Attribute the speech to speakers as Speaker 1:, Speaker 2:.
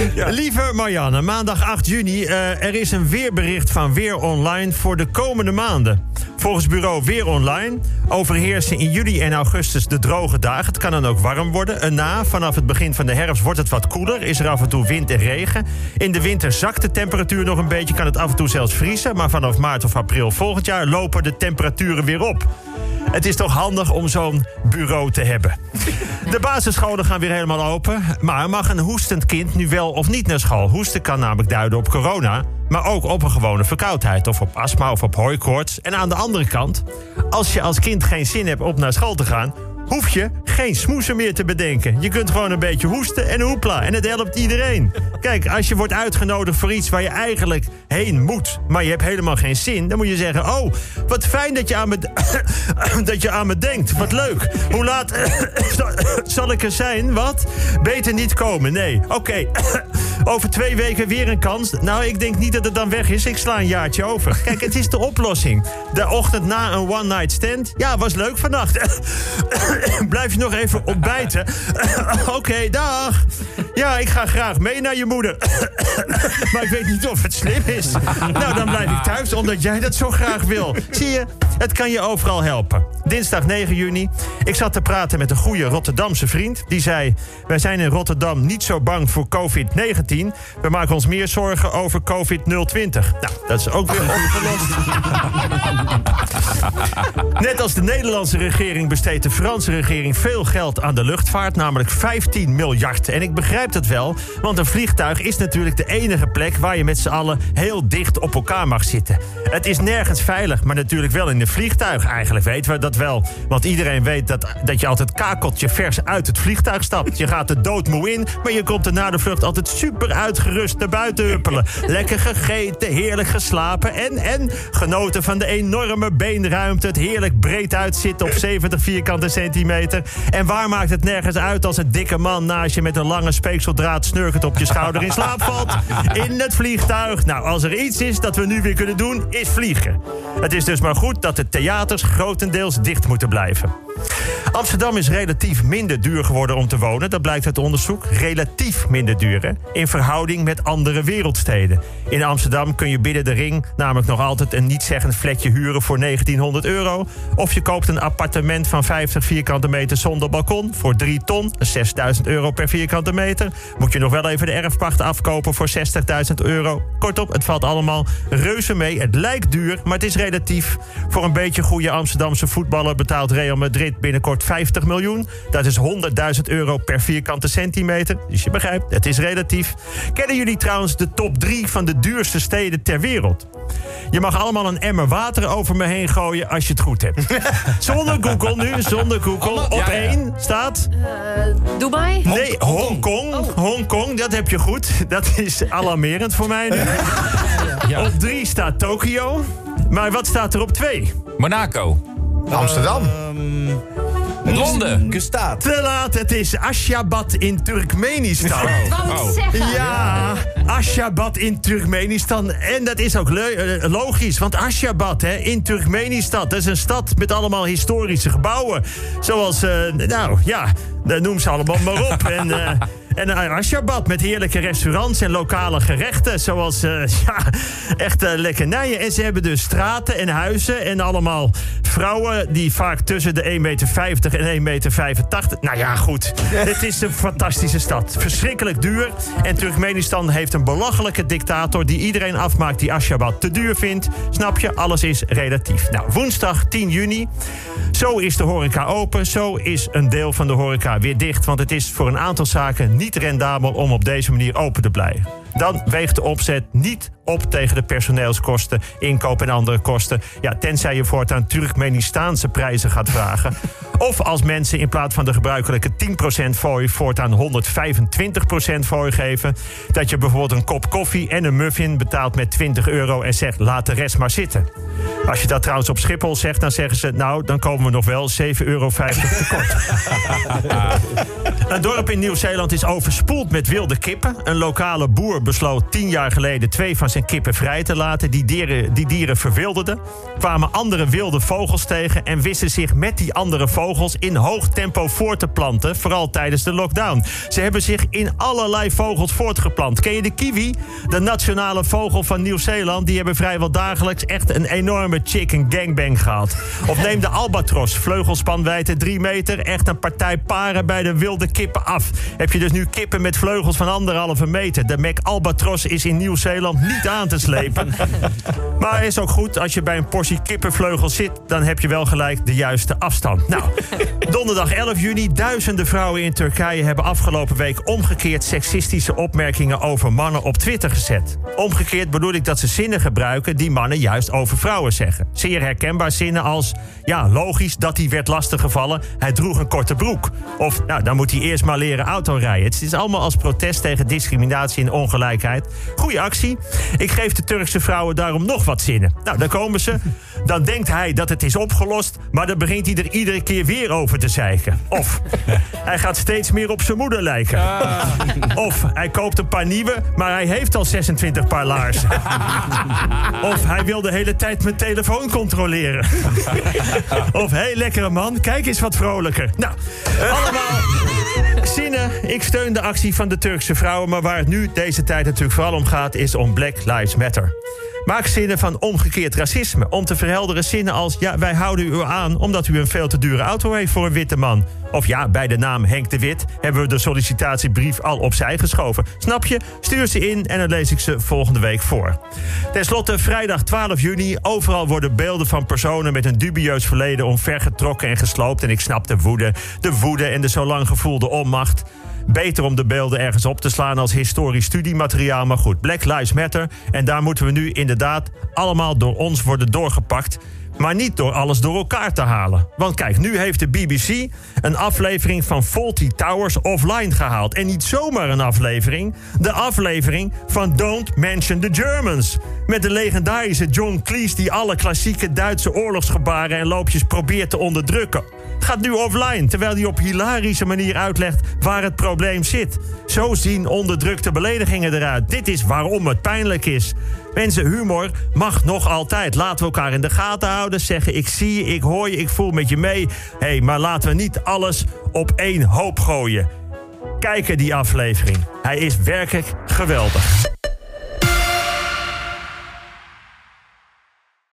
Speaker 1: Lieve Marianne, maandag 8 juni. eh, er is een weerbericht van Weer Online voor de komende maanden. Volgens bureau Weer Online overheersen in juli en augustus de droge dagen. Het kan dan ook warm worden. En na, vanaf het begin van de herfst wordt het wat koeler. Is er af en toe wind en regen. In de winter zakt de temperatuur nog een beetje. Kan het af en toe zelfs vriezen. Maar vanaf maart of april volgend jaar lopen de temperaturen weer op. Het is toch handig om zo'n bureau te hebben. De basisscholen gaan weer helemaal open. Maar mag een hoestend kind nu wel of niet naar school? Hoesten kan namelijk duiden op corona. Maar ook op een gewone verkoudheid. Of op astma of op hooikoorts. En aan de andere kant, als je als kind geen zin hebt om naar school te gaan hoef je geen smoesen meer te bedenken. Je kunt gewoon een beetje hoesten en hoepla. En het helpt iedereen. Kijk, als je wordt uitgenodigd voor iets waar je eigenlijk heen moet... maar je hebt helemaal geen zin, dan moet je zeggen... oh, wat fijn dat je aan me, dat je aan me denkt. Wat leuk. Hoe laat zal ik er zijn? Wat? Beter niet komen, nee. Oké, over twee weken weer een kans. Nou, ik denk niet dat het dan weg is. Ik sla een jaartje over. Kijk, het is de oplossing. De ochtend na een one-night stand. Ja, was leuk vannacht. Blijf je nog even ontbijten? Oké, dag. Ja, ik ga graag mee naar je moeder. maar ik weet niet of het slim is. Nou, dan blijf ik thuis, omdat jij dat zo graag wil. Zie je, het kan je overal helpen. Dinsdag 9 juni. Ik zat te praten met een goede Rotterdamse vriend. Die zei, wij zijn in Rotterdam niet zo bang voor COVID-19. We maken ons meer zorgen over COVID-020. Nou, dat is ook weer opgelost. Net als de Nederlandse regering besteedt de Franse regering veel geld aan de luchtvaart, namelijk 15 miljard. En ik begrijp dat wel, want een vliegtuig is natuurlijk de enige plek waar je met z'n allen heel dicht op elkaar mag zitten. Het is nergens veilig, maar natuurlijk wel in een vliegtuig. Eigenlijk weten we dat wel, want iedereen weet dat, dat je altijd kakeltje vers uit het vliegtuig stapt. Je gaat er doodmoe in, maar je komt er na de vlucht altijd super uitgerust naar buiten huppelen. Lekker gegeten, heerlijk geslapen en, en genoten van de enorme beenruimte. Het heerlijk breed uitzitten op 70 vierkante centimeter. En waar maakt het nergens uit als een dikke man naast je met een lange speekseldraad snurkend op je schouder in slaap valt? In het vliegtuig. Nou, als er iets is dat we nu weer kunnen doen, is vliegen. Het is dus maar goed dat de theaters grotendeels dicht moeten blijven. Amsterdam is relatief minder duur geworden om te wonen. Dat blijkt uit onderzoek. Relatief minder duur? In verhouding met andere wereldsteden. In Amsterdam kun je binnen de ring namelijk nog altijd een niet-zeggend flatje huren voor 1900 euro. Of je koopt een appartement van 50 vierkante meter zonder balkon voor 3 ton. 6000 euro per vierkante meter. Moet je nog wel even de erfpacht afkopen voor 60.000 euro. Kortom, het valt allemaal reuze mee. Het lijkt duur, maar het is relatief. Voor een beetje goede Amsterdamse voetballer betaalt Real Madrid binnenkort 50 miljoen. Dat is 100.000 euro per vierkante centimeter. Dus je begrijpt, het is relatief. Kennen jullie trouwens de top 3 van de duurste steden ter wereld? Je mag allemaal een emmer water over me heen gooien als je het goed hebt. zonder Google nu, zonder Google. Op één staat...
Speaker 2: Dubai?
Speaker 1: Nee, Hongkong. Hongkong, dat heb je goed. Dat is alarmerend voor mij nu. Op drie staat Tokio. Maar wat staat er op twee?
Speaker 3: Monaco.
Speaker 4: Amsterdam.
Speaker 3: Londen.
Speaker 4: Gestaat.
Speaker 1: Te laat, het is Ashgabat in Turkmenistan.
Speaker 2: Wou het zeggen.
Speaker 1: Ja, Ashgabat in Turkmenistan. En dat is ook eh, logisch, want Ashgabat hè, in Turkmenistan... dat is een stad met allemaal historische gebouwen. Zoals, eh, nou ja, noem ze allemaal maar op. En, eh, en eh, Ashgabat met heerlijke restaurants en lokale gerechten. Zoals, eh, ja, echt lekkernijen. En ze hebben dus straten en huizen en allemaal vrouwen... die vaak tussen de 1,50 meter en 1,85 meter... Nou ja, goed. Het is een fantastische stad. Verschrikkelijk duur. En Turkmenistan heeft een belachelijke dictator... die iedereen afmaakt die Ashgabat te duur vindt. Snap je? Alles is relatief. Nou, woensdag 10 juni. Zo is de horeca open. Zo is een deel van de horeca weer dicht. Want het is voor een aantal zaken niet rendabel... om op deze manier open te blijven. Dan weegt de opzet niet op tegen de personeelskosten, inkoop en andere kosten. Ja, tenzij je voortaan Turkmenistaanse prijzen gaat vragen. Of als mensen in plaats van de gebruikelijke 10% fooi voortaan 125% fooi geven. Dat je bijvoorbeeld een kop koffie en een muffin betaalt met 20 euro en zegt laat de rest maar zitten. Als je dat trouwens op Schiphol zegt, dan zeggen ze nou, dan komen we nog wel 7,50 euro tekort. Een dorp in Nieuw-Zeeland is overspoeld met wilde kippen. Een lokale boer besloot tien jaar geleden twee van zijn kippen vrij te laten. Die dieren, die dieren verwilderden, kwamen andere wilde vogels tegen en wisten zich met die andere vogels in hoog tempo voort te planten, vooral tijdens de lockdown. Ze hebben zich in allerlei vogels voortgeplant. Ken je de kiwi? De nationale vogel van Nieuw-Zeeland. Die hebben vrijwel dagelijks echt een enorme chicken gangbang gehad. Of neem de albatros, vleugelspanwijdte 3 meter, echt een partij paren bij de wilde kippen af. Heb je dus nu kippen met vleugels van anderhalve meter. De Mac Albatros is in Nieuw-Zeeland niet aan te slepen. Maar is ook goed, als je bij een portie kippenvleugels zit... dan heb je wel gelijk de juiste afstand. Nou, donderdag 11 juni. Duizenden vrouwen in Turkije hebben afgelopen week... omgekeerd seksistische opmerkingen over mannen op Twitter gezet. Omgekeerd bedoel ik dat ze zinnen gebruiken... die mannen juist over vrouwen zeggen. Zeer herkenbaar zinnen als... ja, logisch dat hij werd lastiggevallen. Hij droeg een korte broek. Of, nou, dan moet hij eerst maar leren autorijden. Het is allemaal als protest tegen discriminatie en ongelijkheid. Goeie actie. Ik geef de Turkse vrouwen daarom nog wat zinnen. Nou, daar komen ze. Dan denkt hij dat het is opgelost, maar dan begint hij er iedere keer weer over te zeiken. Of hij gaat steeds meer op zijn moeder lijken. Of hij koopt een paar nieuwe, maar hij heeft al 26 paar laarzen. Of hij wil de hele tijd mijn telefoon controleren. Of hé, hey, lekkere man, kijk eens wat vrolijker. Nou, allemaal zinnen. Ik steun de actie van de Turkse vrouwen, maar waar het nu deze tijd natuurlijk vooral om gaat, is om Black Lives Matter. Maak zinnen van omgekeerd racisme. Om te verhelderen zinnen als... ja, wij houden u aan omdat u een veel te dure auto heeft voor een witte man. Of ja, bij de naam Henk de Wit hebben we de sollicitatiebrief al opzij geschoven. Snap je? Stuur ze in en dan lees ik ze volgende week voor. Ten slotte, vrijdag 12 juni. Overal worden beelden van personen met een dubieus verleden... omvergetrokken en gesloopt. En ik snap de woede, de woede en de zo lang gevoelde onmacht beter om de beelden ergens op te slaan als historisch studiemateriaal. Maar goed, Black Lives Matter. En daar moeten we nu inderdaad allemaal door ons worden doorgepakt. Maar niet door alles door elkaar te halen. Want kijk, nu heeft de BBC een aflevering van Faulty Towers offline gehaald. En niet zomaar een aflevering. De aflevering van Don't Mention the Germans. Met de legendarische John Cleese die alle klassieke Duitse oorlogsgebaren en loopjes probeert te onderdrukken gaat nu offline, terwijl hij op hilarische manier uitlegt waar het probleem zit. Zo zien onderdrukte beledigingen eruit. Dit is waarom het pijnlijk is. Mensen, humor mag nog altijd. Laten we elkaar in de gaten houden. Zeggen ik zie je, ik hoor je, ik voel met je mee. Hé, hey, maar laten we niet alles op één hoop gooien. Kijken die aflevering. Hij is werkelijk geweldig.